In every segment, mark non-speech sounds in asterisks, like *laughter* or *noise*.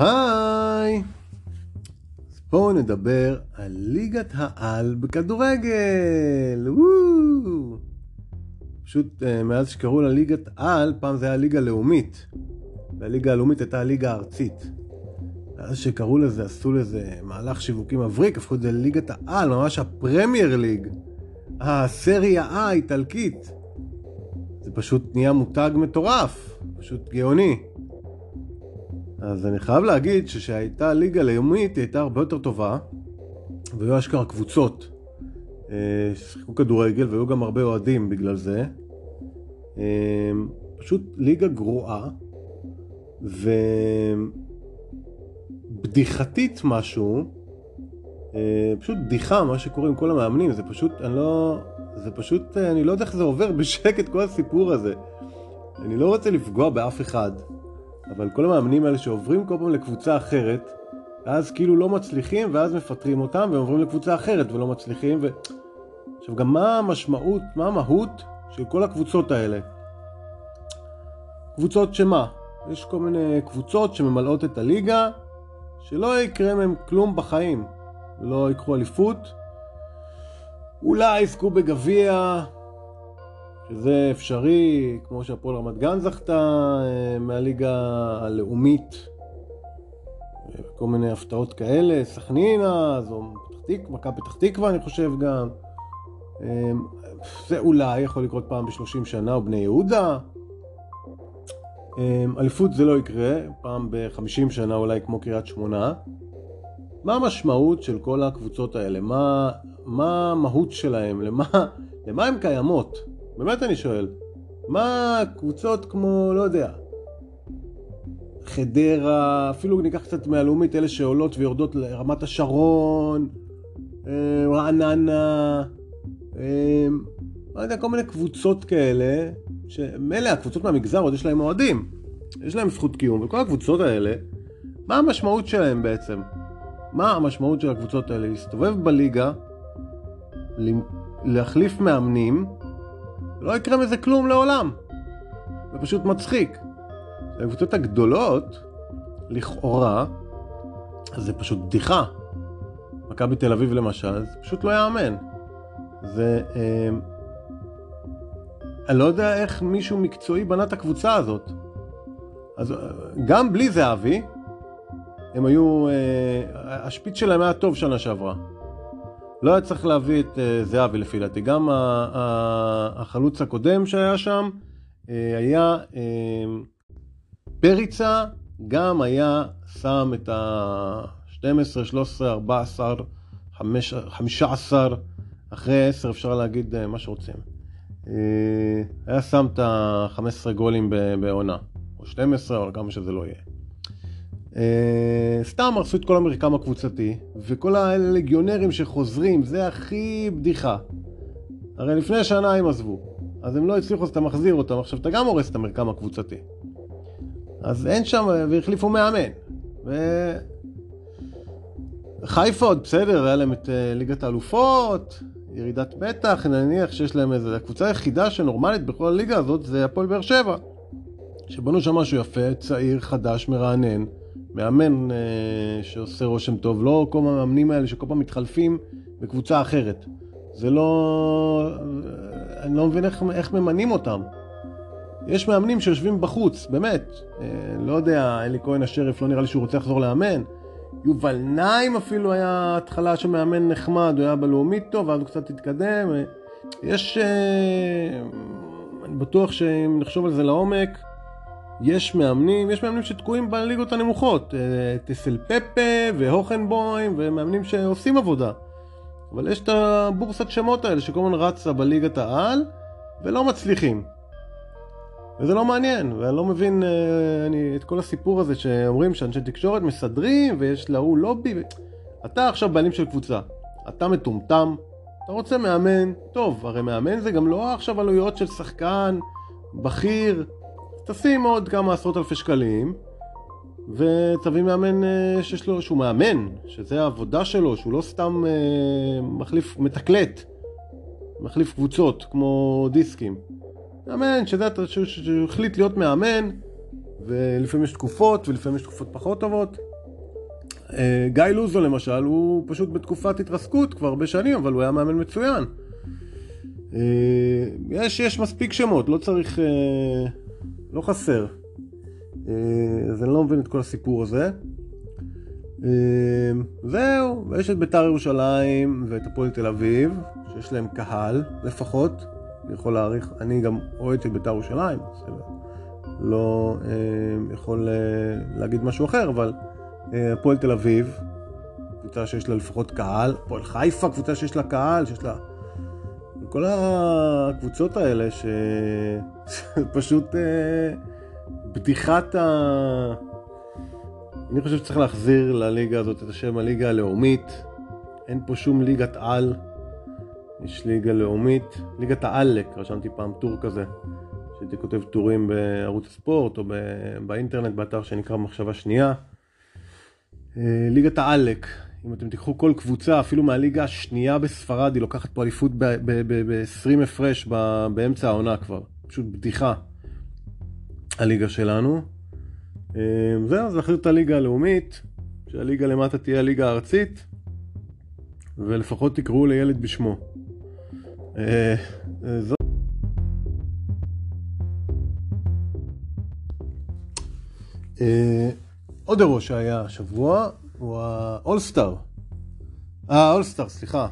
היי! אז בואו נדבר על ליגת העל בכדורגל! וואו! פשוט אה, מאז שקראו לה ליגת על, פעם זה היה ליגה לאומית. והליגה הלאומית הייתה הליגה הארצית. ואז שקראו לזה, עשו לזה מהלך שיווקי מבריק, הפכו את זה לליגת העל, ממש הפרמייר ליג. הסריה האיטלקית. זה פשוט נהיה מותג מטורף, פשוט גאוני. אז אני חייב להגיד שכשהייתה ליגה לאומית היא הייתה הרבה יותר טובה, והיו אשכרה קבוצות אה, ששיחקו כדורגל, והיו גם הרבה אוהדים בגלל זה. אה, פשוט ליגה גרועה, ובדיחתית משהו, אה, פשוט בדיחה מה שקורה עם כל המאמנים, זה פשוט, אני לא, זה פשוט, אני לא יודע איך זה עובר בשקט כל הסיפור הזה. אני לא רוצה לפגוע באף אחד, אבל כל המאמנים האלה שעוברים כל פעם לקבוצה אחרת, ואז כאילו לא מצליחים, ואז מפטרים אותם, והם עוברים לקבוצה אחרת ולא מצליחים, ו... עכשיו גם מה המשמעות, מה המהות של כל הקבוצות האלה? קבוצות שמה? יש כל מיני קבוצות שממלאות את הליגה, שלא יקרה מהם כלום בחיים. לא ייקחו אליפות, אולי יזכו בגביע, שזה אפשרי, כמו שהפועל רמת גן זכתה אה, מהליגה הלאומית, כל מיני הפתעות כאלה, סכנינה, זו מכבי פתח תקווה אני חושב גם. אה, זה אולי יכול לקרות פעם ב-30 שנה, או בני יהודה. אה, אליפות זה לא יקרה, פעם ב-50 שנה אולי כמו קריית שמונה. מה המשמעות של כל הקבוצות האלה? מה, מה המהות שלהם? למה, למה הן קיימות? באמת אני שואל. מה קבוצות כמו, לא יודע, חדרה, אפילו ניקח קצת מהלאומית, אלה שעולות ויורדות לרמת השרון, אה, רעננה, אה, לא יודע, כל מיני קבוצות כאלה, שמילא הקבוצות מהמגזר עוד יש להם אוהדים, יש להם זכות קיום, וכל הקבוצות האלה, מה המשמעות שלהם בעצם? מה המשמעות של הקבוצות האלה? להסתובב בליגה, להחליף מאמנים, לא יקרה מזה כלום לעולם. זה פשוט מצחיק. הקבוצות הגדולות, לכאורה, זה פשוט בדיחה. מכבי תל אביב למשל, זה פשוט לא יאמן. זה... אה, אני לא יודע איך מישהו מקצועי בנה את הקבוצה הזאת. אז גם בלי זהבי, הם היו... אה, השפיץ שלהם היה טוב שנה שעברה. לא היה צריך להביא את אה, זהבי לפי דעתי. גם החלוץ הקודם שהיה שם אה, היה פריצה, גם היה שם את ה-12, 13, 14, 15, אחרי 10 אפשר להגיד מה שרוצים. היה שם את ה-15 גולים בעונה, או 12, או כמה שזה לא יהיה. Uh, סתם הרסו את כל המרקם הקבוצתי, וכל הלגיונרים שחוזרים, זה הכי בדיחה. הרי לפני שנה הם עזבו, אז הם לא הצליחו, אז אתה מחזיר אותם, עכשיו אתה גם הורס את המרקם הקבוצתי. אז אין שם, והחליפו מאמן. ו... חיפה עוד בסדר, היה להם את uh, ליגת האלופות, ירידת מתח, נניח שיש להם איזה... הקבוצה היחידה שנורמלית בכל הליגה הזאת זה הפועל באר שבע. שבנו שם משהו יפה, צעיר, חדש, מרענן. מאמן אה, שעושה רושם טוב, לא כל המאמנים האלה שכל פעם מתחלפים בקבוצה אחרת. זה לא... אני לא מבין איך, איך ממנים אותם. יש מאמנים שיושבים בחוץ, באמת. אה, לא יודע, אלי כהן השריף, לא נראה לי שהוא רוצה לחזור לאמן. יובל נעים אפילו היה התחלה של מאמן נחמד, הוא היה בלאומית טוב, ואז הוא קצת התקדם. אה, יש... אה, אני בטוח שאם נחשוב על זה לעומק, יש מאמנים, יש מאמנים שתקועים בליגות הנמוכות, אה, טסל פפה והוכנבוים ומאמנים שעושים עבודה. אבל יש את הבורסת שמות האלה שכל הזמן רצה בליגת העל ולא מצליחים. וזה לא מעניין, ואני לא מבין אה, אני, את כל הסיפור הזה שאומרים שאנשי תקשורת מסדרים ויש להוא לובי. ו... אתה עכשיו בעלים של קבוצה, אתה מטומטם, אתה רוצה מאמן, טוב, הרי מאמן זה גם לא עכשיו עלויות של שחקן בכיר תשים עוד כמה עשרות אלפי שקלים, ותביא מאמן אה, שיש לו, שהוא מאמן, שזה העבודה שלו, שהוא לא סתם אה, מחליף, מתקלט, מחליף קבוצות כמו דיסקים. מאמן, שזה, שהוא החליט להיות מאמן, ולפעמים יש תקופות, ולפעמים יש תקופות פחות טובות. אה, גיא לוזו למשל, הוא פשוט בתקופת התרסקות כבר הרבה שנים, אבל הוא היה מאמן מצוין. יש, יש מספיק שמות, לא צריך, לא חסר. אז אני לא מבין את כל הסיפור הזה. זהו, ויש את בית"ר ירושלים ואת הפועל תל אביב, שיש להם קהל לפחות, אני יכול להעריך, אני גם אוהד של בית"ר ירושלים, לא יכול להגיד משהו אחר, אבל אה, הפועל תל אביב, קבוצה שיש לה לפחות קהל, הפועל חיפה, קבוצה שיש לה קהל, שיש לה... כל הקבוצות האלה *laughs* שפשוט אה, בדיחת ה... אני חושב שצריך להחזיר לליגה הזאת את השם הליגה הלאומית. אין פה שום ליגת על. יש ליגה לאומית, ליגת העלק, רשמתי פעם טור כזה, שהייתי כותב טורים בערוץ הספורט או באינטרנט, באתר שנקרא מחשבה שנייה. אה, ליגת העלק, אם אתם תיקחו כל קבוצה, אפילו מהליגה השנייה בספרד, היא לוקחת פה אליפות ב-20 הפרש באמצע העונה כבר. פשוט בדיחה, הליגה שלנו. אה, זהו, אז להחזיר את הליגה הלאומית, שהליגה למטה תהיה הליגה הארצית, ולפחות תקראו לילד בשמו. אה, זאת... עוד אירוע שהיה השבוע הוא האולסטאר. אה, האולסטאר, סליחה.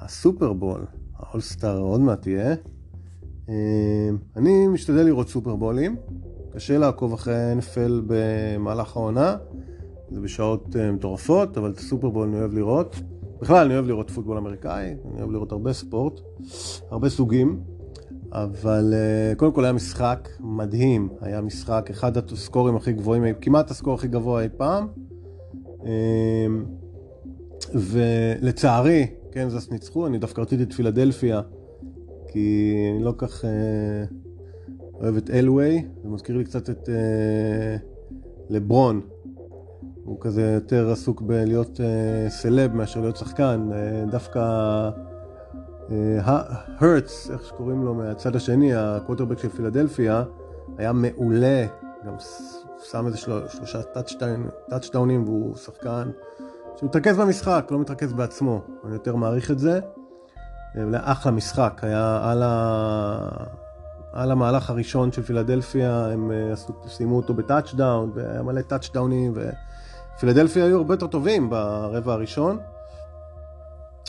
הסופרבול. האולסטאר עוד מעט יהיה. אה, אני משתדל לראות סופרבולים. קשה לעקוב אחרי NFL במהלך העונה. זה בשעות אה, מטורפות, אבל את הסופרבול אני אוהב לראות. בכלל, אני אוהב לראות פוטבול אמריקאי, אני אוהב לראות הרבה ספורט, הרבה סוגים. אבל אה, קודם כל היה משחק מדהים, היה משחק, אחד הסקורים הכי גבוהים, כמעט הסקור הכי גבוה אי פעם. אמ, ולצערי, קנזס ניצחו, אני דווקא רציתי את פילדלפיה, כי אני לא כך אה, אוהב את אלווי, זה מזכיר לי קצת את אה, לברון. הוא כזה יותר עסוק בלהיות סלב מאשר להיות שחקן, דווקא... הרטס, איך שקוראים לו מהצד השני, הקווטרבק של פילדלפיה, היה מעולה, גם שם איזה שלושה טאצ'דאונים והוא שחקן שמתרכז במשחק, לא מתרכז בעצמו, אני יותר מעריך את זה. אחלה משחק, היה על, ה... על המהלך הראשון של פילדלפיה, הם אה, סיימו אותו בטאצ'דאון, והיה מלא טאצ'דאונים, ופילדלפיה היו הרבה יותר טובים ברבע הראשון.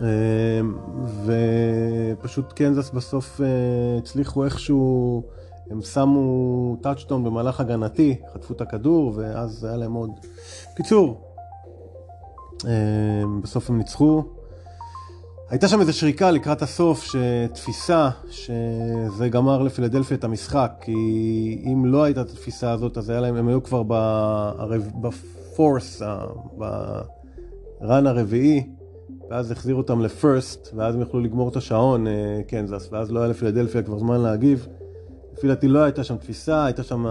אמ, ופשוט קנזס בסוף אה, הצליחו איכשהו, הם שמו טאצ'טון במהלך הגנתי, חטפו את הכדור ואז היה להם עוד... קיצור, אמ, בסוף הם ניצחו. הייתה שם איזו שריקה לקראת הסוף, שתפיסה, שזה גמר לפילדלפיה את המשחק, כי אם לא הייתה את התפיסה הזאת, אז היה להם, הם היו כבר בפורס, ברן הרביעי, ואז החזירו אותם לפרסט, ואז הם יכלו לגמור את השעון, אה, קנזס, ואז לא היה לפילדלפיה כבר זמן להגיב. לפי דעתי לא הייתה שם תפיסה, הייתה שם...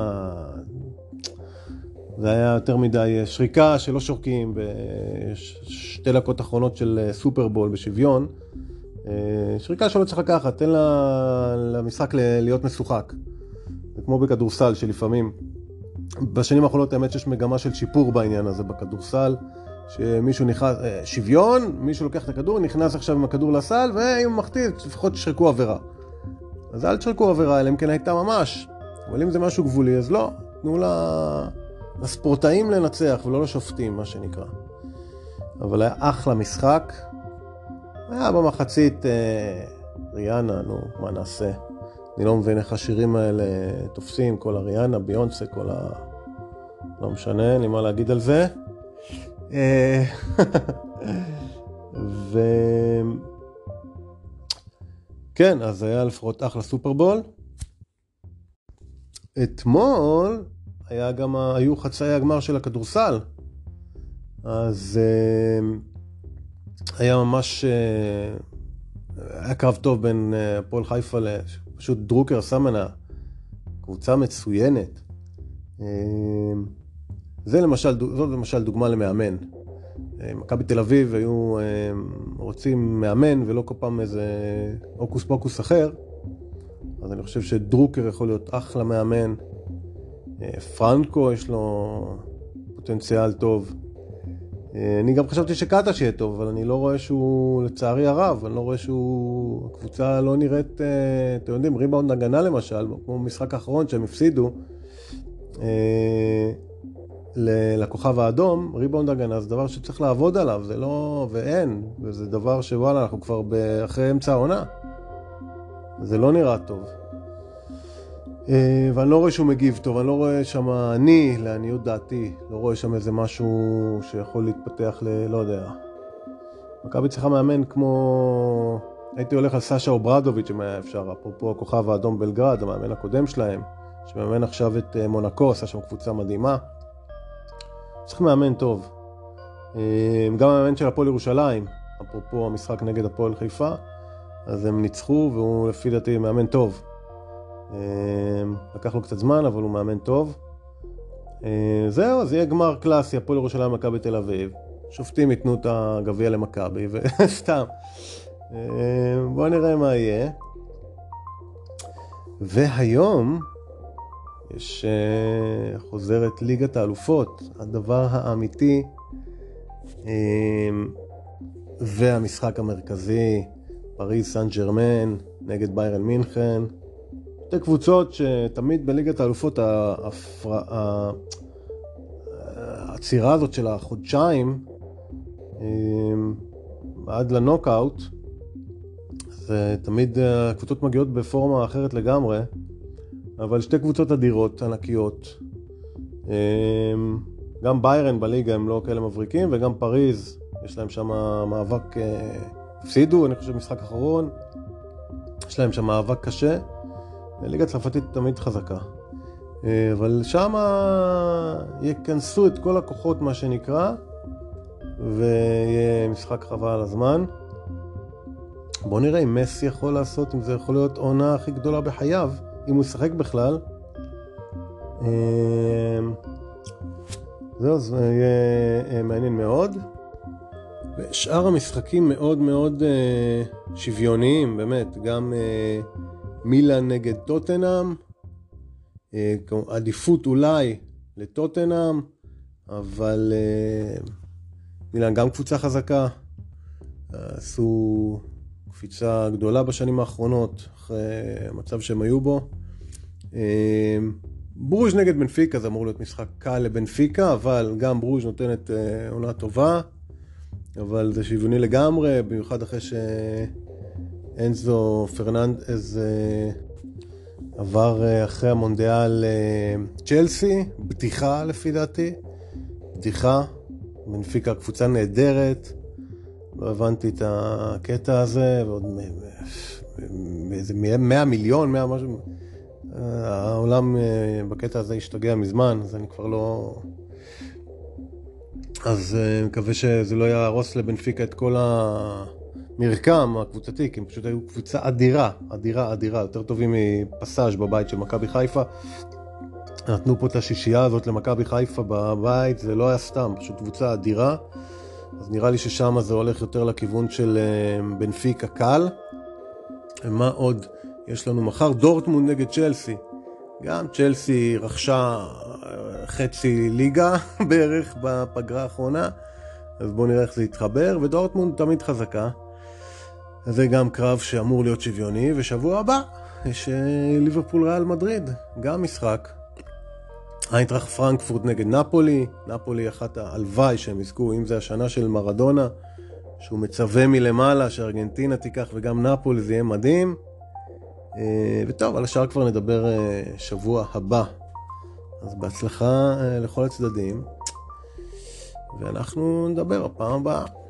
זה היה יותר מדי אה, שריקה שלא שורקים בשתי דקות אחרונות של אה, סופרבול בשוויון. שריקה שלא צריך לקחת, תן למשחק להיות משוחק. זה כמו בכדורסל שלפעמים, בשנים האחרונות האמת שיש מגמה של שיפור בעניין הזה בכדורסל. שמישהו נכנס, אה, שוויון, מישהו לוקח את הכדור, נכנס עכשיו עם הכדור לסל, ואם הוא מחטיא, לפחות תשרקו עבירה. אז אל תשרקו עבירה, אלא אם כן הייתה ממש. אבל אם זה משהו גבולי, אז לא. תנו לספורטאים לנצח ולא לשופטים, מה שנקרא. אבל היה אחלה משחק. היה במחצית אה, ריאנה, נו, מה נעשה? אני לא מבין איך השירים האלה תופסים, כל הריאנה, ביונסה, כל ה... לא משנה, אין לי מה להגיד על זה. אה, *laughs* ו... כן, אז היה לפחות אחלה סופרבול. אתמול היה גם, היו חצאי הגמר של הכדורסל. אז אה, היה ממש, אה, היה קרב טוב בין הפועל חיפה לפשוט דרוקר סמנה, קבוצה מצוינת. זה למשל, זאת למשל דוגמה למאמן. אה, מכבי תל אביב היו אה, רוצים מאמן ולא כל פעם איזה הוקוס פוקוס אחר, אז אני חושב שדרוקר יכול להיות אחלה מאמן. אה, פרנקו יש לו פוטנציאל טוב. אני גם חשבתי שקטש יהיה טוב, אבל אני לא רואה שהוא, לצערי הרב, אני לא רואה שהוא, הקבוצה לא נראית, אתם יודעים, ריבאונד הגנה למשל, כמו במשחק האחרון שהם הפסידו, לכוכב האדום, ריבאונד הגנה זה דבר שצריך לעבוד עליו, זה לא, ואין, וזה דבר שוואלה, אנחנו כבר אחרי אמצע העונה. זה לא נראה טוב. אה, ואני לא רואה שהוא מגיב טוב, אני לא רואה שם, אני, לעניות דעתי, לא רואה שם איזה משהו שיכול להתפתח ל... לא יודע. מכבי צריכה מאמן כמו... הייתי הולך על סשה אוברדוביץ' אם היה אפשר, אפרופו הכוכב האדום בלגרד, המאמן הקודם שלהם, שמאמן עכשיו את אה, מונקו, עשה שם קבוצה מדהימה. צריך מאמן טוב. אה, גם המאמן של הפועל ירושלים, אפרופו המשחק נגד הפועל חיפה, אז הם ניצחו והוא לפי דעתי מאמן טוב. אמ, לקח לו קצת זמן, אבל הוא מאמן טוב. אה, זהו, זה יהיה גמר קלאסי, הפועל ירושלים, מכבי תל אביב. שופטים ייתנו את הגביע למכבי, *laughs* וסתם. אה, בואו נראה מה יהיה. והיום יש אה, חוזרת ליגת האלופות, הדבר האמיתי והמשחק המרכזי, פריז סן ג'רמן נגד ביירן מינכן. שתי קבוצות שתמיד בליגת האלופות העצירה הזאת של החודשיים אמ, עד לנוקאוט, זה תמיד הקבוצות מגיעות בפורמה אחרת לגמרי, אבל שתי קבוצות אדירות, ענקיות. אמ, גם ביירן בליגה הם לא כאלה מבריקים, וגם פריז, יש להם שם מאבק, אה, הפסידו, אני חושב, משחק אחרון, יש להם שם מאבק קשה. ליגה צרפתית תמיד חזקה. אה, אבל שם יכנסו את כל הכוחות, מה שנקרא, ויהיה משחק חבל על הזמן. בואו נראה אם מסי יכול לעשות, אם זה יכול להיות עונה הכי גדולה בחייו, אם הוא ישחק בכלל. אה, זהו, זה יהיה אה, מעניין מאוד. ושאר המשחקים מאוד מאוד שוויוניים, באמת, גם מילאן נגד טוטנאם, אה, עדיפות אולי לטוטנאם, אבל אה, מילאן גם קבוצה חזקה, עשו קפיצה גדולה בשנים האחרונות, אחרי המצב שהם היו בו. אה, ברוז' נגד בנפיקה זה אמור להיות משחק קל לבנפיקה, אבל גם ברוז' נותנת עונה טובה, אבל זה שוויוני לגמרי, במיוחד אחרי ש... אנזו פרננדז אה, עבר אה, אחרי המונדיאל אה, צ'לסי, בדיחה לפי דעתי, בדיחה, בנפיקה קבוצה נהדרת, לא הבנתי את הקטע הזה, ועוד מאיזה 100 מיליון, 100 משהו, העולם בקטע הזה השתגע מזמן, אז אני כבר לא... אז אני מקווה שזה לא יהרוס לבנפיקה את כל ה... מרקם הקבוצתי, כי הם פשוט היו קבוצה אדירה, אדירה, אדירה, יותר טובים מפסאז' בבית של מכבי חיפה. נתנו פה את השישייה הזאת למכבי חיפה בבית, זה לא היה סתם, פשוט קבוצה אדירה. אז נראה לי ששם זה הולך יותר לכיוון של אה, בנפיקה קל. ומה עוד יש לנו מחר? דורטמונד נגד צ'לסי. גם צ'לסי רכשה אה, חצי ליגה *laughs* בערך בפגרה האחרונה, אז בואו נראה איך זה יתחבר, ודורטמונד תמיד חזקה. זה גם קרב שאמור להיות שוויוני, ושבוע הבא יש אה, ליברפול ריאל מדריד, גם משחק. איינטראכט פרנקפורט נגד נפולי, נפולי אחת הלוואי שהם יזכו, אם זה השנה של מרדונה, שהוא מצווה מלמעלה שארגנטינה תיקח וגם נפולי, זה יהיה מדהים. אה, וטוב, על השאר כבר נדבר אה, שבוע הבא. אז בהצלחה לכל הצדדים, ואנחנו נדבר הפעם הבאה.